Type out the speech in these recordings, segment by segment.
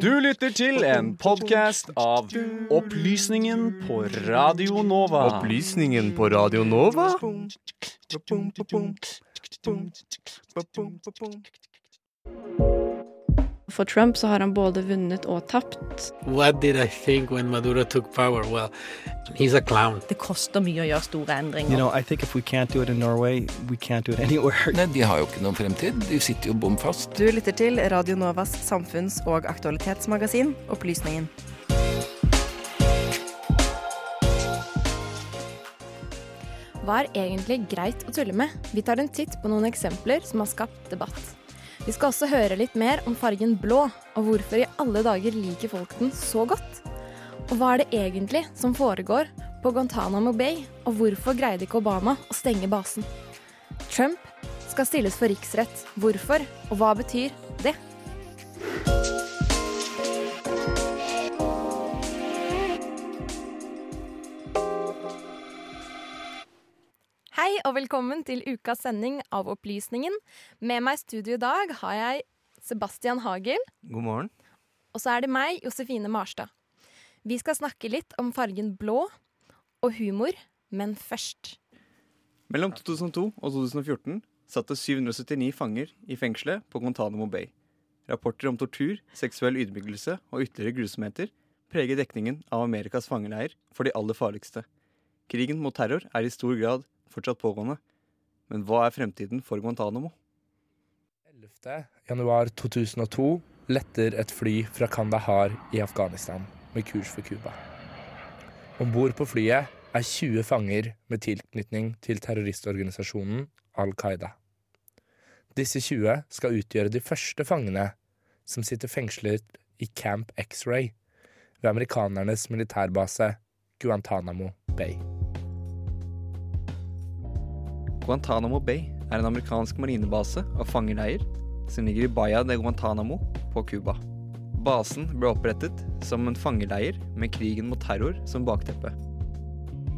Du lytter til en podkast av Opplysningen på Radio Nova. Opplysningen på Radio Nova? For Trump så har han både vunnet og tapt. What did I think when Maduro took power? Well, he's a clown. Det koster mye å gjøre store endringer. You know, I think if we can't do it in Norway, we can't do it anywhere. Nei, De har jo ikke noen fremtid. De sitter jo bom fast. Du lytter til Radio Novas samfunns- og aktualitetsmagasin Opplysningen. Hva er egentlig greit å tulle med? Vi tar en titt på noen eksempler som har skapt debatt. Vi skal også høre litt mer om fargen blå, og hvorfor i alle dager liker folk den så godt. Og hva er det egentlig som foregår på Guantánamo Bay, og hvorfor greide ikke Obama å stenge basen? Trump skal stilles for riksrett. Hvorfor, og hva betyr det? Og velkommen til ukas sending av Opplysningen. Med meg i studio i dag har jeg Sebastian Hagel, God morgen. og så er det meg, Josefine Marstad. Vi skal snakke litt om fargen blå og humor, men først Mellom 2002 og 2014 satt det 779 fanger i fengselet på Guantánamo Bay. Rapporter om tortur, seksuell ydmykelse og ytterligere grusomheter preger dekningen av Amerikas fangeleir for de aller farligste. Krigen mot terror er i stor grad fortsatt pågående. Men hva er fremtiden for Guantánamo? 11. januar 2002 letter et fly fra Kandahar i Afghanistan med kurs for Cuba. Om bord på flyet er 20 fanger med tilknytning til terroristorganisasjonen Al Qaida. Disse 20 skal utgjøre de første fangene som sitter fengslet i Camp X-Ray ved amerikanernes militærbase Guantánamo Bay. Guantánamo Bay er en amerikansk marinebase og fangeleier som ligger i Bahia de Guantánamo på Cuba. Basen ble opprettet som en fangeleir med krigen mot terror som bakteppe.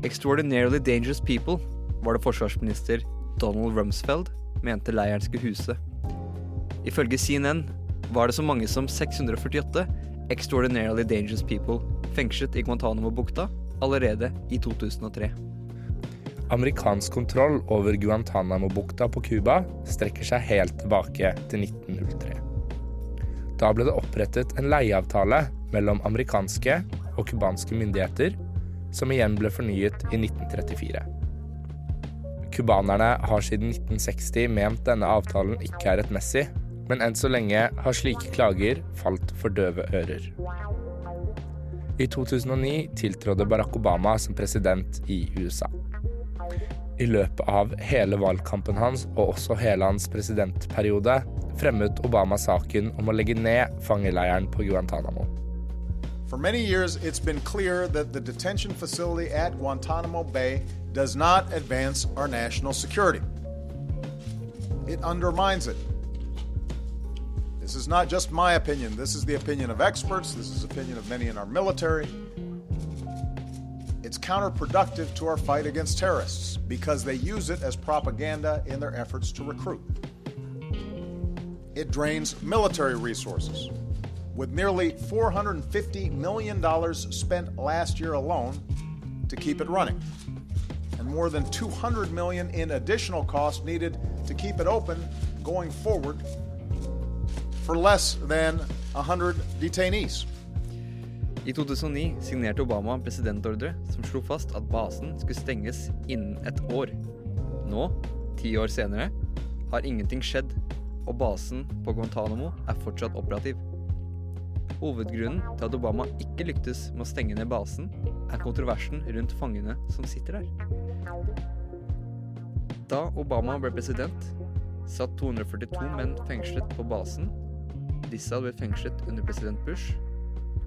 Extraordinarily Dangerous People var det forsvarsminister Donald Rumsfeld mente leiren skulle huse. Ifølge CNN var det så mange som 648 Extraordinarily Dangerous People fengslet i Guantánamo-bukta allerede i 2003. Amerikansk kontroll over Guantánamo-bukta på Cuba strekker seg helt tilbake til 1903. Da ble det opprettet en leieavtale mellom amerikanske og cubanske myndigheter, som igjen ble fornyet i 1934. Cubanerne har siden 1960 ment denne avtalen ikke er rettmessig, men enn så lenge har slike klager falt for døve ører. I 2009 tiltrådte Barack Obama som president i USA. I løpet av hele valgkampen hans og også hele hans presidentperiode fremmet Obama saken om å legge ned fangeleiren på Guantánamo. For many years, it's been clear that the detention facility at Guantanamo Bay does not advance our national security. It undermines it. This is not just my opinion. This is the opinion of experts. This is the opinion of many in our military. It's counterproductive to our fight against terrorists because they use it as propaganda in their efforts to recruit. It drains military resources. With nearly $450 million spent last year alone to keep it running, and more than 200 million in additional costs needed to keep it open going forward for less than 100 detainees. I 2009 signerte Obama en presidentordre som slo fast at basen skulle stenges innen et år. Nå, ti år senere, har ingenting skjedd, og basen på Guantánamo er fortsatt operativ. Hovedgrunnen til at Obama ikke lyktes med å stenge ned basen, er kontroversen rundt fangene som sitter der. Da Obama ble president, satt 242 menn fengslet på basen. Disse hadde blitt fengslet under president Bush,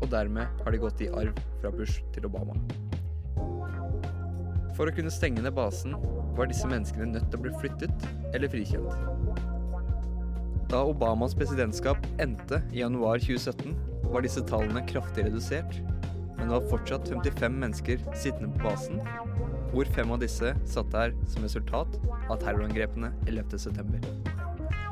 og dermed har de gått i arv fra Bush til Obama. For å kunne stenge ned basen var disse menneskene nødt til å bli flyttet eller frikjent. Da Obamas presidentskap endte i januar 2017, var disse tallene kraftig redusert, men det var fortsatt 55 mennesker sittende på basen, hvor fem av disse satt der som resultat av terrorangrepene 11.9.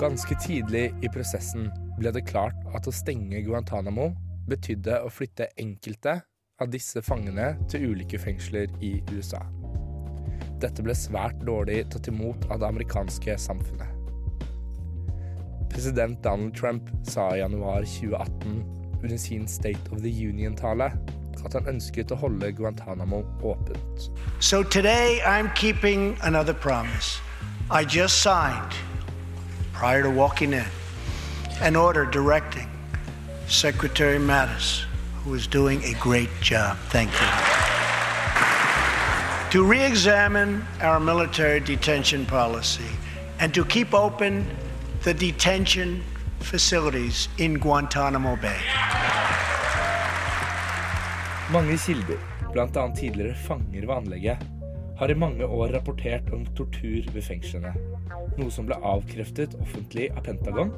Ganske tidlig i prosessen ble det klart at å stenge Guantánamo betydde å flytte enkelte av disse fangene til ulike fengsler i USA. Dette ble svært dårlig tatt imot av det amerikanske samfunnet. President Donald Trump sa i januar 2018 under sin State of the Union-tale at han ønsket å holde Guantánamo åpent. So today I'm keeping another promise. I just signed, prior to walking in, an order directing Secretary Mattis, who is doing a great job. Thank you. To re examine our military detention policy and to keep open the detention facilities in Guantanamo Bay. Mange kilder, bl.a. tidligere fanger ved anlegget, har i mange år rapportert om tortur ved fengslene, noe som ble avkreftet offentlig av Pentagon.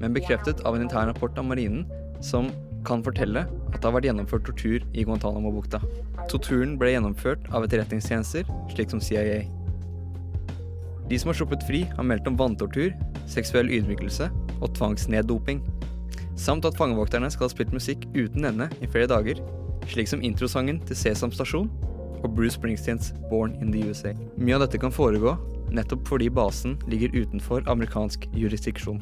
Men bekreftet av en intern rapport av marinen som kan fortelle at det har vært gjennomført tortur i Guantánamo-bukta. Torturen ble gjennomført av etterretningstjenester, slik som CIA. De som har sluppet fri, har meldt om vanntortur, seksuell ydmykelse og tvangsneddoping. Samt at fangevokterne skal ha spilt musikk uten ende i flere dager, slik som introsangen til Sesam Stasjon og Bruce Springsteens Born in the USA. Mye av dette kan foregå nettopp fordi basen ligger utenfor amerikansk jurisdiksjon.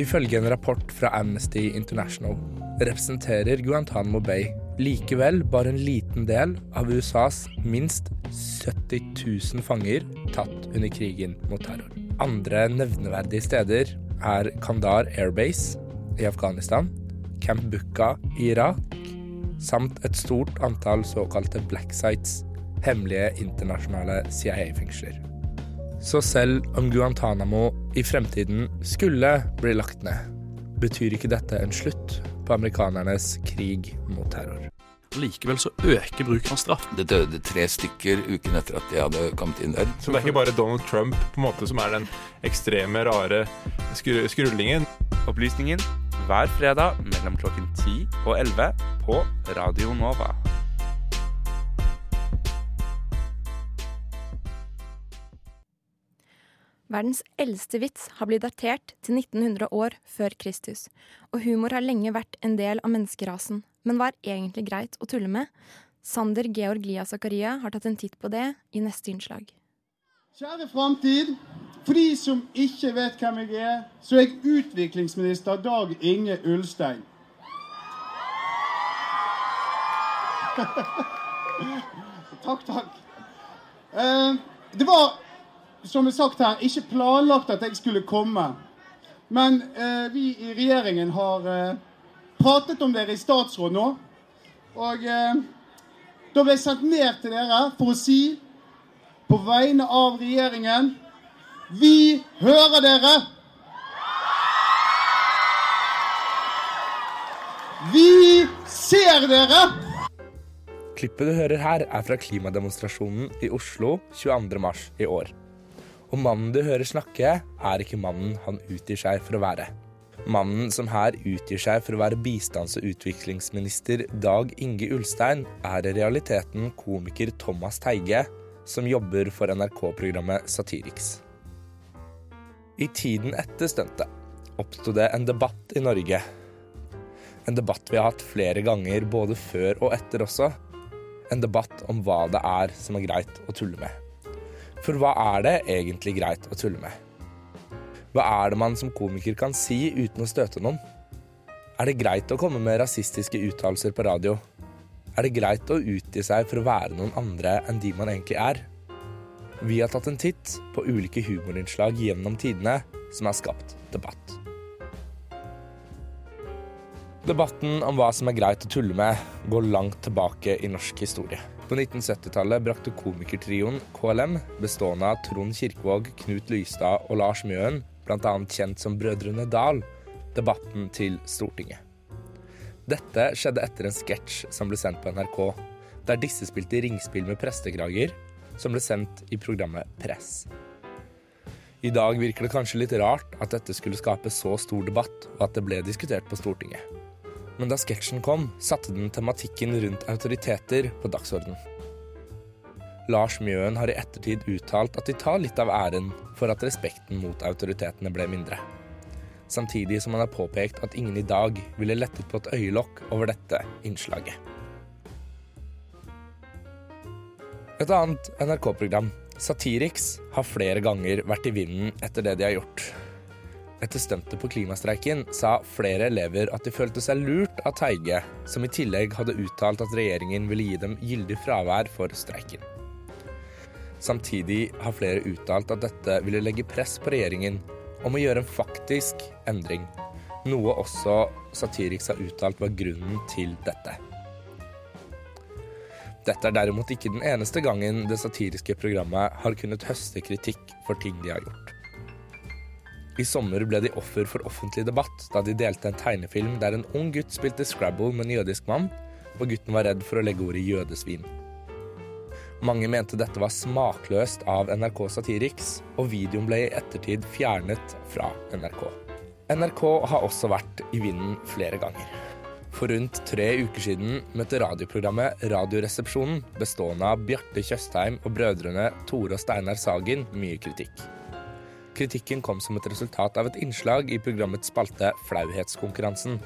Ifølge en rapport fra Amnesty International representerer Guantánamo Bay likevel bare en liten del av USAs minst 70 000 fanger tatt under krigen mot terror. Andre nevneverdige steder er Kandar Airbase i Afghanistan, Camp Bukka i Irak, samt et stort antall såkalte black sites, hemmelige internasjonale CIA-fengsler. Så selv om Guantánamo i fremtiden skulle bli lagt ned, betyr ikke dette en slutt på amerikanernes krig mot terror. Likevel så øker bruken av straff. Det døde tre stykker uken etter at de hadde kommet inn der. Så det er ikke bare Donald Trump på en måte som er den ekstreme, rare skru skrullingen? Opplysningen hver fredag mellom klokken 10 og 11 på Radio Nova. Verdens eldste vits har blitt datert til 1900 år før Kristus, og humor har lenge vært en del av menneskerasen. Men hva er egentlig greit å tulle med? Sander Georg Lia Zakaria har tatt en titt på det i neste innslag. Kjære framtid. For de som ikke vet hvem jeg er, så er jeg utviklingsminister Dag Inge Ulstein. takk, takk. Eh, det var, som er sagt her, ikke planlagt at jeg skulle komme. Men eh, vi i regjeringen har eh, pratet om dere i statsråd nå. Og eh, da ble jeg sendt ned til dere for å si på vegne av regjeringen Vi hører dere! Vi ser dere! Klippet du hører her, er fra klimademonstrasjonen i Oslo 22.3 i år. Og mannen du hører snakke, er ikke mannen han utgir seg for å være. Mannen som her utgir seg for å være bistands- og utviklingsminister Dag Inge Ulstein, er i realiteten komiker Thomas Teige, som jobber for NRK-programmet Satiriks. I tiden etter stuntet oppsto det en debatt i Norge. En debatt vi har hatt flere ganger både før og etter også. En debatt om hva det er som er greit å tulle med. For hva er det egentlig greit å tulle med? Hva er det man som komiker kan si uten å støte noen? Er det greit å komme med rasistiske uttalelser på radio? Er det greit å utgi seg for å være noen andre enn de man egentlig er? Vi har tatt en titt på ulike humorinnslag gjennom tidene som har skapt debatt. Debatten om hva som er greit å tulle med, går langt tilbake i norsk historie. På 1970-tallet brakte komikertrioen KLM, bestående av Trond Kirkevåg, Knut Lystad og Lars Mjøen, bl.a. kjent som Brødrene Dal, debatten til Stortinget. Dette skjedde etter en sketsj som ble sendt på NRK, der disse spilte ringspill med prestekrager, som ble sendt i programmet Press. I dag virker det kanskje litt rart at dette skulle skape så stor debatt, og at det ble diskutert på Stortinget. Men da sketsjen kom, satte den tematikken rundt autoriteter på dagsordenen. Lars Mjøen har i ettertid uttalt at de tar litt av æren for at respekten mot autoritetene ble mindre. Samtidig som han har påpekt at ingen i dag ville lettet på et øyelokk over dette innslaget. Et annet NRK-program, Satiriks, har flere ganger vært i vinden etter det de har gjort. Etter stuntet på klimastreiken sa flere elever at de følte seg lurt av Teige, som i tillegg hadde uttalt at regjeringen ville gi dem gyldig fravær for streiken. Samtidig har flere uttalt at dette ville legge press på regjeringen om å gjøre en faktisk endring, noe også Satiriks har uttalt var grunnen til dette. Dette er derimot ikke den eneste gangen det satiriske programmet har kunnet høste kritikk for ting de har gjort. I sommer ble de offer for offentlig debatt da de delte en tegnefilm der en ung gutt spilte Scrabble med en jødisk mann, og gutten var redd for å legge ordet jødesvin. Mange mente dette var smakløst av NRK Satiriks, og videoen ble i ettertid fjernet fra NRK. NRK har også vært i vinden flere ganger. For rundt tre uker siden møtte radioprogrammet Radioresepsjonen, bestående av Bjarte Tjøstheim og brødrene Tore og Steinar Sagen, mye kritikk. Kritikken kom som et resultat av et innslag i programmets spalte Flauhetskonkurransen,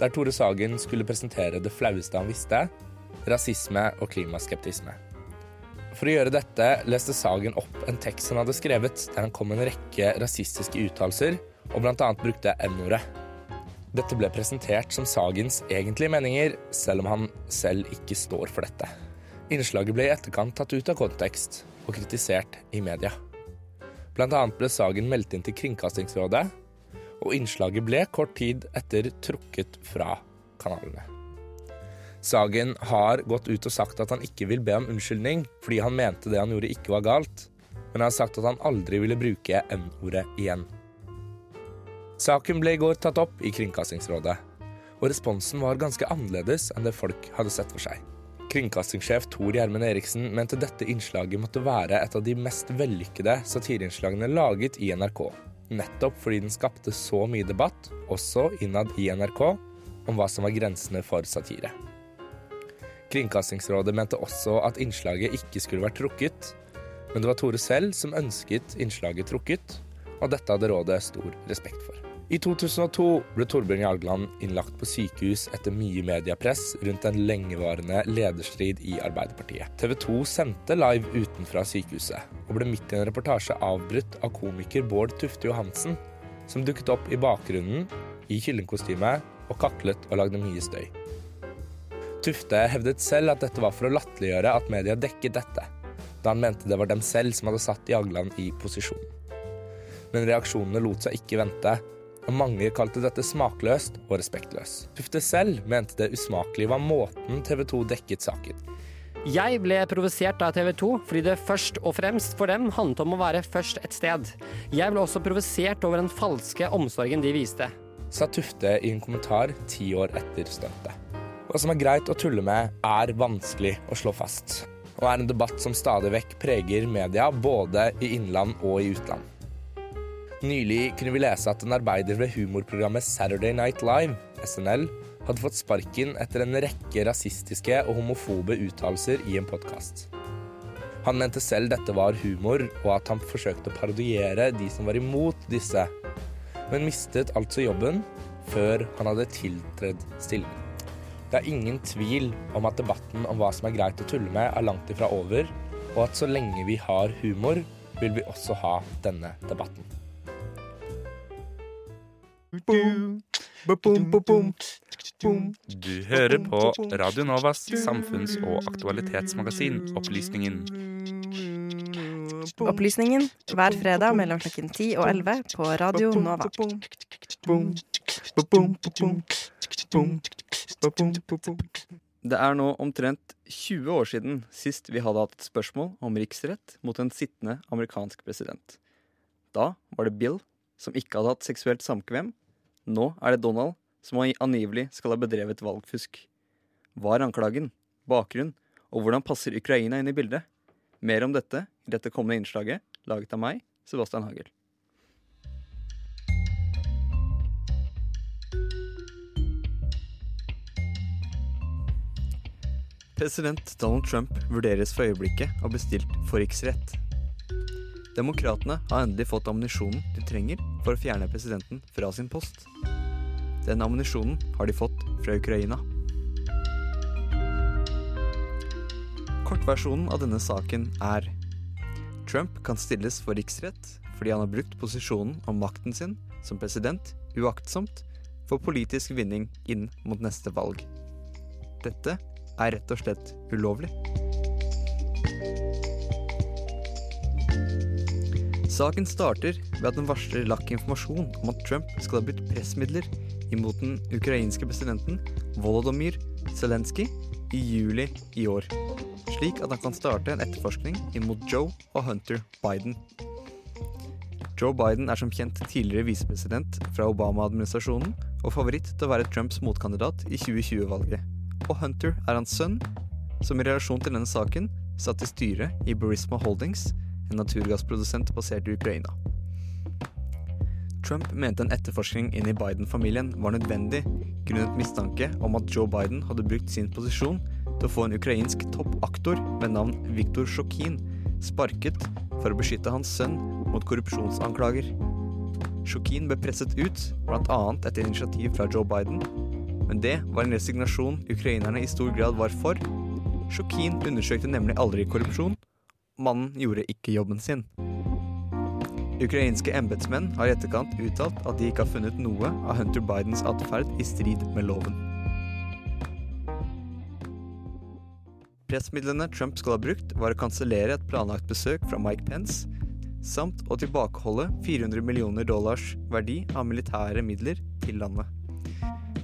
der Tore Sagen skulle presentere det flaueste han visste rasisme og klimaskeptisme. For å gjøre dette leste Sagen opp en tekst han hadde skrevet, der han kom med en rekke rasistiske uttalelser, og bl.a. brukte N-ordet. Dette ble presentert som Sagens egentlige meninger, selv om han selv ikke står for dette. Innslaget ble i etterkant tatt ut av kontekst og kritisert i media. Annet ble Sagen meldt inn til Kringkastingsrådet, og innslaget ble kort tid etter trukket fra kanalene. Sagen har gått ut og sagt at han ikke vil be om unnskyldning fordi han mente det han gjorde ikke var galt, men han har sagt at han aldri ville bruke N-ordet igjen. Saken ble i går tatt opp i Kringkastingsrådet, og responsen var ganske annerledes enn det folk hadde sett for seg. Kringkastingssjef Tor Gjermund Eriksen mente dette innslaget måtte være et av de mest vellykkede satirinnslagene laget i NRK, nettopp fordi den skapte så mye debatt, også innad i NRK, om hva som var grensene for satire. Kringkastingsrådet mente også at innslaget ikke skulle vært trukket, men det var Tore selv som ønsket innslaget trukket, og dette hadde rådet stor respekt for. I 2002 ble Torbjørn Jagland innlagt på sykehus etter mye mediepress rundt en lengevarende lederstrid i Arbeiderpartiet. TV 2 sendte live utenfra sykehuset, og ble midt i en reportasje avbrutt av komiker Bård Tufte Johansen, som dukket opp i bakgrunnen i kyllingkostyme og kaklet og lagde mye støy. Tufte hevdet selv at dette var for å latterliggjøre at media dekket dette, da han mente det var dem selv som hadde satt Jagland i posisjon. Men reaksjonene lot seg ikke vente, og mange kalte dette smakløst og respektløst. Tufte selv mente det usmakelige var måten TV 2 dekket saken. Jeg ble provosert av TV 2 fordi det først og fremst for dem handlet om å være først et sted. Jeg ble også provosert over den falske omsorgen de viste. Sa Tufte i en kommentar ti år etter stuntet. Hva som er greit å tulle med, er vanskelig å slå fast, og er en debatt som stadig vekk preger media både i innland og i utland. Nylig kunne vi lese at en arbeider ved humorprogrammet Saturday Night Live, SNL, hadde fått sparken etter en rekke rasistiske og homofobe uttalelser i en podkast. Han mente selv dette var humor, og at han forsøkte å parodiere de som var imot disse, men mistet altså jobben før han hadde tiltredd stillingen. Det er ingen tvil om at debatten om hva som er greit å tulle med, er langt ifra over, og at så lenge vi har humor, vil vi også ha denne debatten. Du hører på Radio Novas samfunns- og aktualitetsmagasin Opplysningen. Opplysningen hver fredag mellom klokken 10 og 11 på Radio Nova. Det er nå omtrent 20 år siden sist vi hadde hatt et spørsmål om riksrett mot en sittende amerikansk president. Da var det Bill som ikke hadde hatt seksuelt samkvem. Nå er det Donald som angivelig skal ha bedrevet valgfusk. Hva er anklagen, bakgrunn, og hvordan passer Ukraina inn i bildet? Mer om dette i dette kommende innslaget, laget av meg, Sebastian Hagel. President Donald Trump vurderes for øyeblikket og bestilt for riksrett. Demokratene har endelig fått ammunisjonen de trenger for å fjerne presidenten fra sin post. Den ammunisjonen har de fått fra Ukraina. Kortversjonen av denne saken er Trump kan stilles for riksrett fordi han har brukt posisjonen og makten sin som president uaktsomt for politisk vinning inn mot neste valg. Dette er rett og slett ulovlig. Saken starter ved at den varsler lakk informasjon om at Trump skal ha brukt pressmidler imot den ukrainske presidenten Volodymyr Zelenskyj i juli i år, slik at han kan starte en etterforskning imot Joe og Hunter Biden. Joe Biden er som kjent tidligere visepresident fra Obama-administrasjonen og favoritt til å være Trumps motkandidat i 2020-valget. Og Hunter er hans sønn, som i relasjon til denne saken satt i styret i Burisma Holdings, en naturgassprodusent basert i Ukraina. Trump mente en etterforskning inn i Biden-familien var nødvendig grunnet mistanke om at Joe Biden hadde brukt sin posisjon til å få en ukrainsk toppaktor med navn Viktor Sjokin sparket for å beskytte hans sønn mot korrupsjonsanklager. Sjokin ble presset ut, bl.a. etter initiativ fra Joe Biden, men det var en resignasjon ukrainerne i stor grad var for. Sjokin undersøkte nemlig aldri korrupsjon. Mannen gjorde ikke jobben sin. Ukrainske embetsmenn har i etterkant uttalt at de ikke har funnet noe av Hunter Bidens atferd i strid med loven. Pressmidlene Trump skal ha brukt, var å kansellere et planlagt besøk fra Mike Pence, samt å tilbakeholde 400 millioner dollars verdi av militære midler til landet.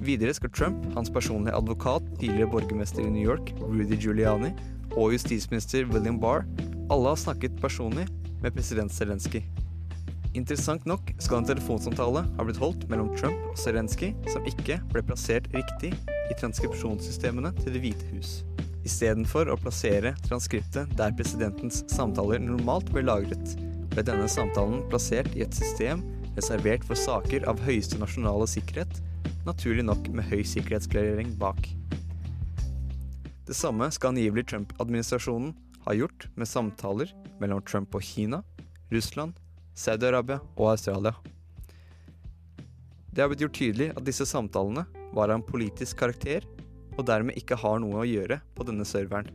Videre skal Trump, hans personlige advokat, tidligere borgermester i New York, Rudy Giuliani, og justisminister William Barr alle har snakket personlig med president Zelenskyj. Interessant nok skal en telefonsamtale ha blitt holdt mellom Trump og Zelenskyj som ikke ble plassert riktig i transkripsjonssystemene til Det hvite hus. Istedenfor å plassere transkriptet der presidentens samtaler normalt ble lagret, ble denne samtalen plassert i et system reservert for saker av høyeste nasjonale sikkerhet, naturlig nok med høy sikkerhetsklarering bak. Det samme skal angivelig Trump-administrasjonen ha gjort med samtaler mellom Trump og Kina, Russland, Saudi-Arabia og Australia. Det har blitt gjort tydelig at disse samtalene var av en politisk karakter, og dermed ikke har noe å gjøre på denne serveren.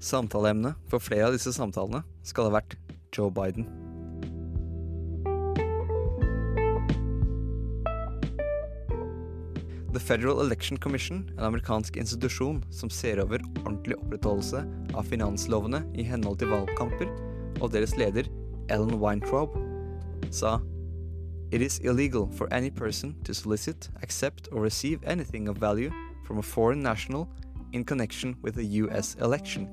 Samtaleemnet for flere av disse samtalene skal ha vært Joe Biden. The Federal Election Commission, en amerikansk institusjon som ser over ordentlig opprettholdelse av finanslovene i henhold til valgkamper, og deres leder, Ellen Weintraub, sa It is illegal for any person to solicit, accept or receive anything of value from a foreign national in connection with a US election.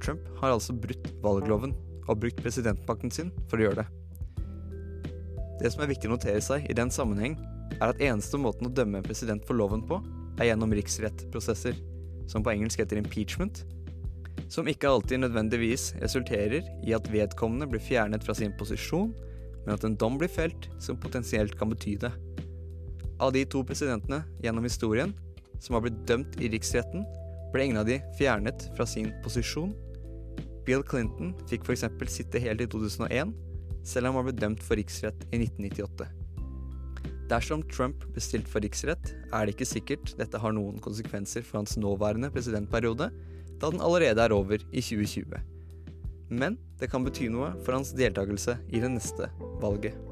Trump har altså brutt valgloven og brukt presidentmakten sin for å gjøre det. Det som er viktig å notere seg i den sammenheng, er at eneste måten å dømme en president for loven på, er gjennom riksrettprosesser, som på engelsk heter impeachment, som ikke alltid nødvendigvis resulterer i at vedkommende blir fjernet fra sin posisjon, men at en dom blir felt som potensielt kan bety det. Av de to presidentene gjennom historien som har blitt dømt i riksretten, ble ingen av de fjernet fra sin posisjon. Bill Clinton fikk f.eks. sitte helt i 2001, selv om han ble dømt for riksrett i 1998. Dersom Trump blir stilt for riksrett, er det ikke sikkert dette har noen konsekvenser for hans nåværende presidentperiode, da den allerede er over i 2020. Men det kan bety noe for hans deltakelse i det neste valget.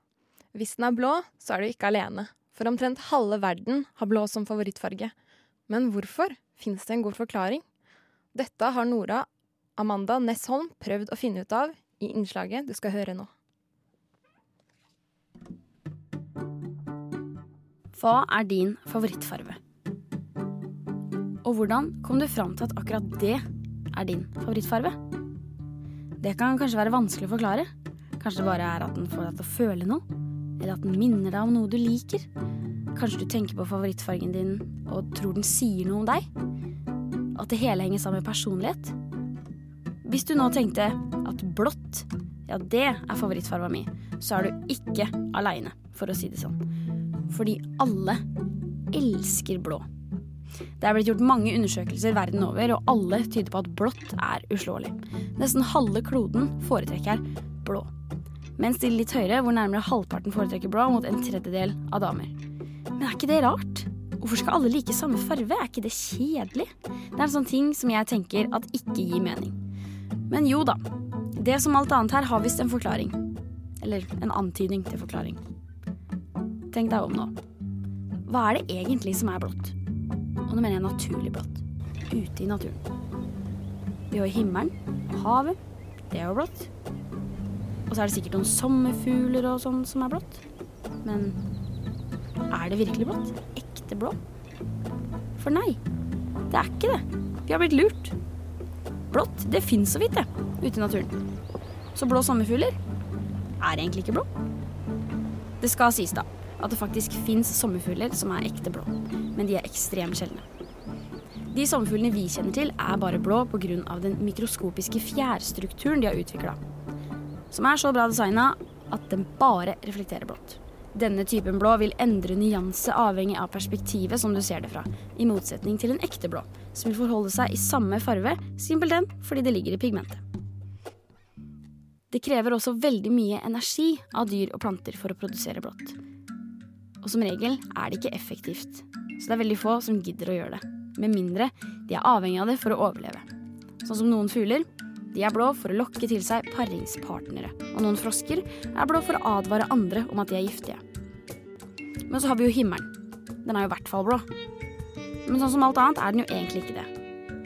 Hvis den er blå, så er du ikke alene. For omtrent halve verden har blå som favorittfarge. Men hvorfor? Fins det en god forklaring? Dette har Nora Amanda Nessholm prøvd å finne ut av i innslaget du skal høre nå. Hva er din favorittfarve? Og hvordan kom du fram til at akkurat det er din favorittfarve? Det kan kanskje være vanskelig å forklare. Kanskje det bare er at den får deg til å føle noe? Eller at den minner deg om noe du liker? Kanskje du tenker på favorittfargen din og tror den sier noe om deg? At det hele henger sammen med personlighet? Hvis du nå tenkte at blått, ja det er favorittfarga mi, så er du ikke aleine, for å si det sånn. Fordi alle elsker blå. Det er blitt gjort mange undersøkelser verden over, og alle tyder på at blått er uslåelig. Nesten halve kloden foretrekker blå. Mens de litt høyere, hvor nærmere halvparten foretrekker blå, mot en tredjedel av damer. Men er ikke det rart? Hvorfor skal alle like samme farve? Er ikke det kjedelig? Det er en sånn ting som jeg tenker at ikke gir mening. Men jo da. Det som alt annet her har visst en forklaring. Eller en antydning til forklaring. Tenk deg om nå. Hva er det egentlig som er blått? Og nå mener jeg naturlig blått. Ute i naturen. Vi har himmelen havet. Det er jo blått. Og så er det sikkert noen sommerfugler og sånn som er blått. Men er det virkelig blått? Ekte blå? For nei, det er ikke det. Vi har blitt lurt. Blått, det fins så vidt, det, ute i naturen. Så blå sommerfugler er egentlig ikke blå. Det skal sies, da, at det faktisk fins sommerfugler som er ekte blå, men de er ekstremt sjeldne. De sommerfuglene vi kjenner til, er bare blå pga. den mikroskopiske fjærstrukturen de har utvikla, som er så bra designa at den bare reflekterer blått. Denne typen blå vil endre nyanse avhengig av perspektivet som du ser det fra, i motsetning til en ekte blå, som vil forholde seg i samme farve, simpelthen fordi det ligger i pigmentet. Det krever også veldig mye energi av dyr og planter for å produsere blått. Og som regel er det ikke effektivt, så det er veldig få som gidder å gjøre det. Med mindre de er avhengig av det for å overleve. Sånn som noen fugler. De er blå for å lokke til seg paringspartnere. Og noen frosker er blå for å advare andre om at de er giftige. Men så har vi jo himmelen. Den er jo i hvert fall blå. Men sånn som alt annet er den jo egentlig ikke det.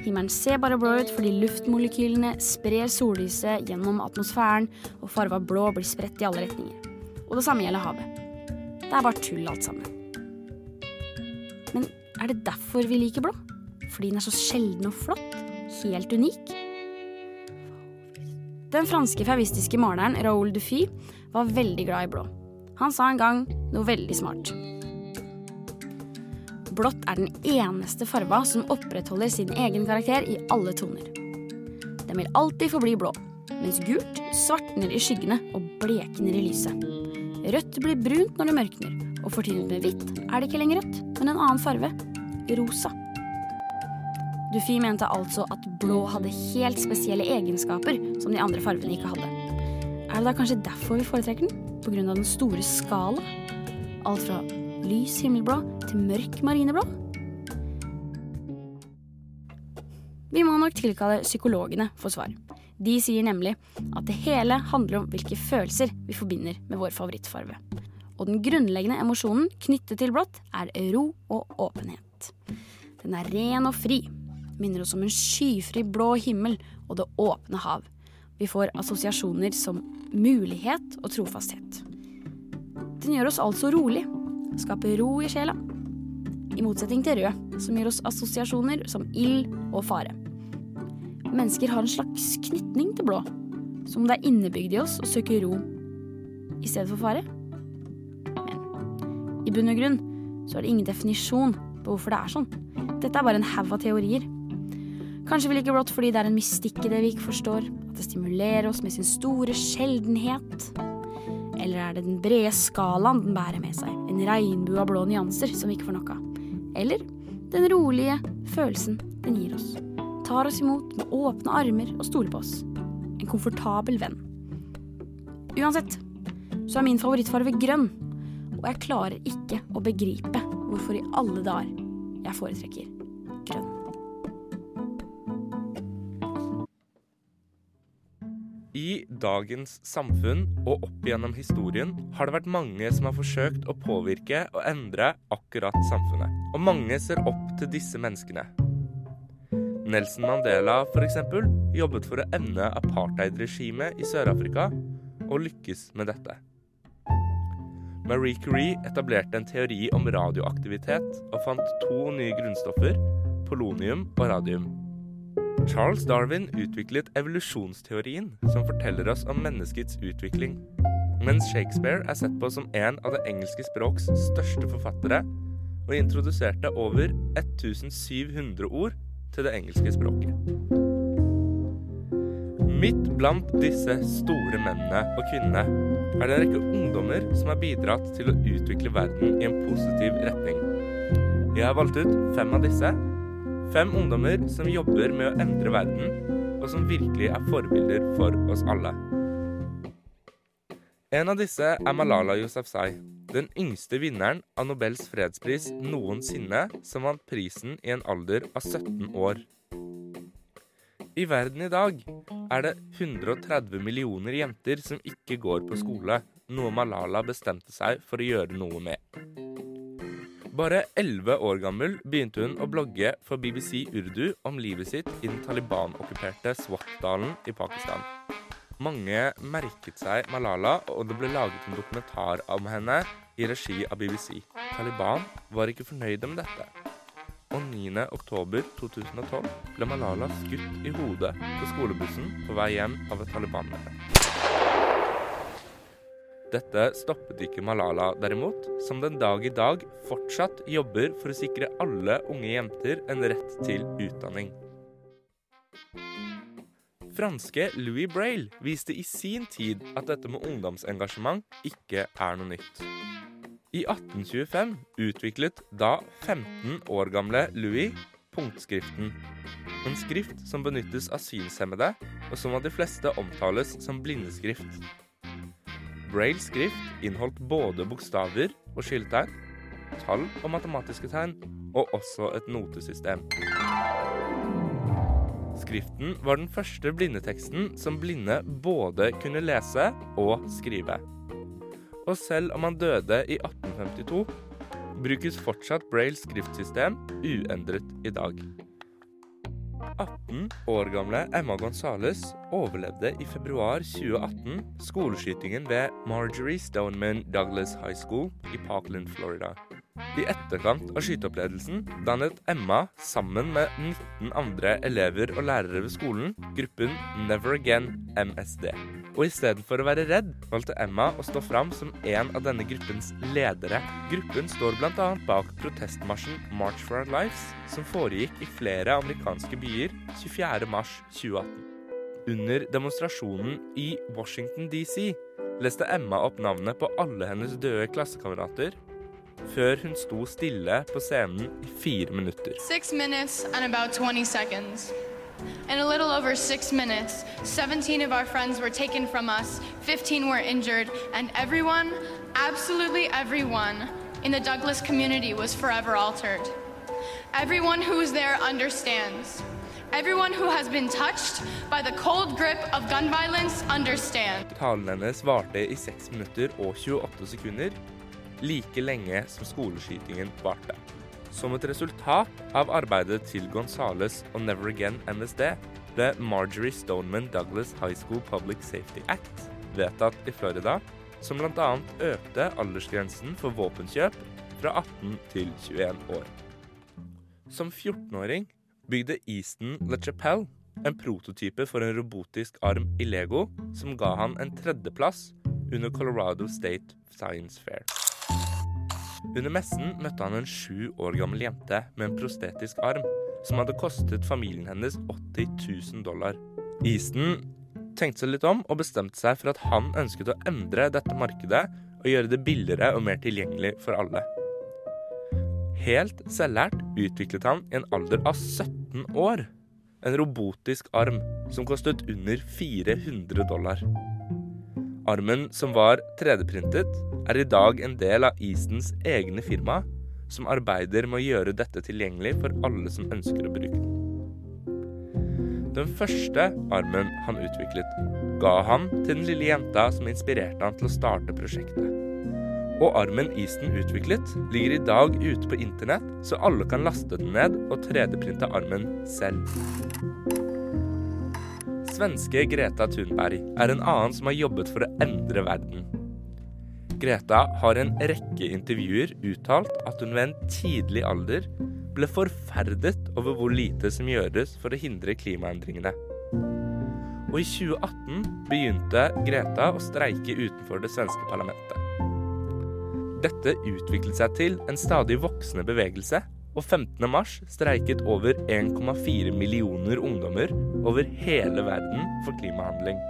Himmelen ser bare blå ut fordi luftmolekylene sprer sollyset gjennom atmosfæren, og farva blå blir spredt i alle retninger. Og det samme gjelder havet. Det er bare tull alt sammen. Men er det derfor vi liker blå? Fordi den er så sjelden og flott? Helt unik? Den franske fauvistiske maleren Raoul Dufy var veldig glad i blå. Han sa en gang noe veldig smart. Blått er den eneste farva som opprettholder sin egen karakter i alle toner. Den vil alltid forbli blå, mens gult svartner i skyggene og blekner i lyset. Rødt blir brunt når det mørkner, og fortynet med hvitt er det ikke lenger rødt, men en annen farve rosa. Dufy mente altså at blå hadde helt spesielle egenskaper som de andre farvene ikke hadde. Er det da kanskje derfor vi foretrekker den? Av den store skala? Alt fra lys himmelblå til mørk marineblå? Vi må nok tilkalle psykologene for svar. De sier nemlig at det hele handler om hvilke følelser vi forbinder med vår favorittfarve. Og den grunnleggende emosjonen knyttet til blått er ro og åpenhet. Den er ren og fri, minner oss om en skyfri blå himmel og det åpne hav. Vi får assosiasjoner som mulighet og trofasthet. Den gjør oss altså rolig, skaper ro i sjela. I motsetning til rød, som gir oss assosiasjoner som ild og fare. Mennesker har en slags knytning til blå, som om det er innebygd i oss å søke ro i stedet for fare. Men i bunn og grunn så er det ingen definisjon på hvorfor det er sånn. Dette er bare en haug av teorier. Kanskje vi liker blått fordi det er en mystikk i det vi ikke forstår, at det stimulerer oss med sin store sjeldenhet. Eller er det den brede skalaen den bærer med seg, en regnbue av blå nyanser som vi ikke får nok av? Eller den rolige følelsen den gir oss, tar oss imot med åpne armer og stoler på oss. En komfortabel venn. Uansett så er min favorittfarge grønn, og jeg klarer ikke å begripe hvorfor i alle dager jeg foretrekker I dagens samfunn og opp gjennom historien har det vært mange som har forsøkt å påvirke og endre akkurat samfunnet. Og mange ser opp til disse menneskene. Nelson Mandela f.eks. jobbet for å ende apartheidregimet i Sør-Afrika, og lykkes med dette. Marie Curie etablerte en teori om radioaktivitet og fant to nye grunnstoffer, polonium og radium. Charles Darwin utviklet evolusjonsteorien, som forteller oss om menneskets utvikling. Mens Shakespeare er sett på som en av det engelske språks største forfattere, og introduserte over 1700 ord til det engelske språket. Midt blant disse store mennene og kvinnene er det en rekke ungdommer som har bidratt til å utvikle verden i en positiv retning. Jeg har valgt ut fem av disse. Fem ungdommer som jobber med å endre verden, og som virkelig er forbilder for oss alle. En av disse er Malala Yousafzai, den yngste vinneren av Nobels fredspris noensinne, som vant prisen i en alder av 17 år. I verden i dag er det 130 millioner jenter som ikke går på skole, noe Malala bestemte seg for å gjøre noe med. Bare 11 år gammel begynte hun å blogge for BBC Urdu om livet sitt i den Taliban-okkuperte Swat-dalen i Pakistan. Mange merket seg Malala, og det ble laget en dokumentar om henne i regi av BBC. Taliban var ikke fornøyde med dette. Og 9. oktober 2012 ble Malala skutt i hodet på skolebussen på vei hjem av et Taliban-medlem. Dette stoppet ikke Malala derimot, som den dag i dag fortsatt jobber for å sikre alle unge jenter en rett til utdanning. Franske Louis Braille viste i sin tid at dette med ungdomsengasjement ikke er noe nytt. I 1825 utviklet da 15 år gamle Louis punktskriften. En skrift som benyttes av synshemmede, og som av de fleste omtales som blindeskrift. Brailles skrift inneholdt både bokstaver og skilletegn, tall og matematiske tegn, og også et notesystem. Skriften var den første blindeteksten som blinde både kunne lese og skrive. Og selv om han døde i 1852, brukes fortsatt Braille skriftsystem uendret i dag. 18 år gamle Emma Gonzales overlevde i februar 2018 skoleskytingen ved Marjorie Stoneman Douglas High School i Parkland, Florida. I etterkant av skyteopplevelsen dannet Emma sammen med 19 andre elever og lærere ved skolen gruppen Never Again MSD. Og istedenfor å være redd, valgte Emma å stå fram som en av denne gruppens ledere. Gruppen står bl.a. bak protestmarsjen March for Our Lives, som foregikk i flere amerikanske byer 24.3.2018. Under demonstrasjonen i Washington DC leste Emma opp navnet på alle hennes døde klassekamerater før hun sto stille på scenen i fire minutter. Six minutes and about 20 seconds. In a little over six minutes, 17 of our friends were taken from us, 15 were injured, and everyone, absolutely everyone, in the Douglas community was forever altered. Everyone who was there understands. Everyone who has been touched by the cold grip of gun violence understands. Talen hennes varte i 6 minutter og 28 sekunder, like lenge som skoleskytingen varte. Som et resultat av arbeidet til Gonzales og Never Again MSD ble Marjorie Stoneman Douglas High School Public Safety Act vedtatt i Florida, som bl.a. økte aldersgrensen for våpenkjøp fra 18 til 21 år. Som 14-åring bygde Easton LeChapelle en prototype for en robotisk arm i Lego som ga han en tredjeplass under Colorado State Science Fair. Under messen møtte han en sju år gammel jente med en prostetisk arm, som hadde kostet familien hennes 80 000 dollar. Easton tenkte seg litt om og bestemte seg for at han ønsket å endre dette markedet og gjøre det billigere og mer tilgjengelig for alle. Helt selvlært utviklet han i en alder av 17 år en robotisk arm som kostet under 400 dollar. Armen som var 3D-printet, er i dag en del av Eastons egne firma, som arbeider med å gjøre dette tilgjengelig for alle som ønsker å bruke den. Den første armen han utviklet, ga han til den lille jenta som inspirerte han til å starte prosjektet. Og armen Easton utviklet, ligger i dag ute på internett, så alle kan laste den ned og 3D-printe armen selv. Svenske Greta Thunberg er en annen som har jobbet for å endre verden. Greta har i en rekke intervjuer uttalt at hun ved en tidlig alder ble forferdet over hvor lite som gjøres for å hindre klimaendringene. Og i 2018 begynte Greta å streike utenfor det svenske parlamentet. Dette utviklet seg til en stadig voksende bevegelse, og 15. mars streiket over 1,4 millioner ungdommer over hele verden for klimahandling.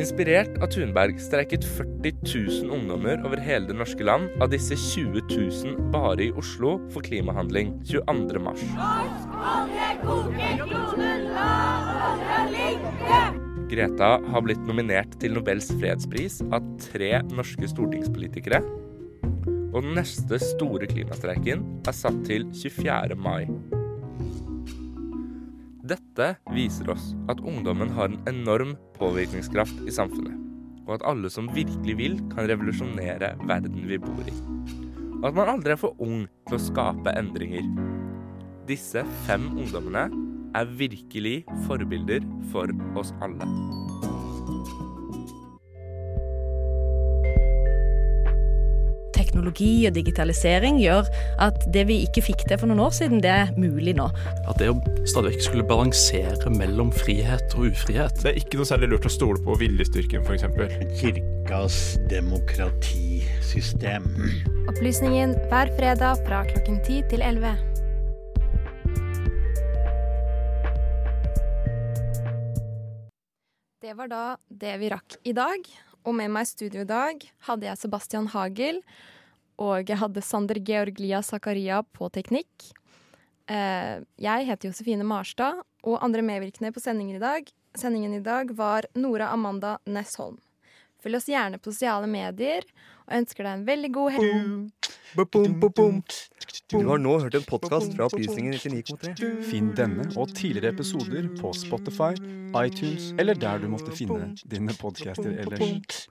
Inspirert av Thunberg streiket 40 000 ungdommer over hele det norske land, av disse 20 000 bare i Oslo for klimahandling 22. mars. Greta har blitt nominert til Nobels fredspris av tre norske stortingspolitikere. Og den neste store klimastreiken er satt til 24. mai. Dette viser oss at ungdommen har en enorm påvirkningskraft i samfunnet. Og at alle som virkelig vil, kan revolusjonere verden vi bor i. Og at man aldri er for ung til å skape endringer. Disse fem ungdommene er virkelig forbilder for oss alle. Teknologi og digitalisering gjør at det vi ikke fikk til for noen år siden, det er mulig nå. At det å stadig vekk skulle balansere mellom frihet og ufrihet Det er ikke noe særlig lurt å stole på viljestyrken, f.eks. Kirkas demokratisystem. Opplysningen hver fredag fra klokken 10 til 11. Det var da det vi rakk i dag. Og med meg i studio i dag hadde jeg Sebastian Hagel. Og jeg hadde Sander Georglia Zakaria på teknikk. Eh, jeg heter Josefine Marstad, og andre medvirkende på sendingen i dag Sendingen i dag var Nora Amanda Nessholm. Følg oss gjerne på sosiale medier, og ønsker deg en veldig god helg. Du har nå hørt en podkast fra Opplysningen 99,3. Finn denne og tidligere episoder på Spotify, iTunes eller der du måtte finne dine podcaster ellers.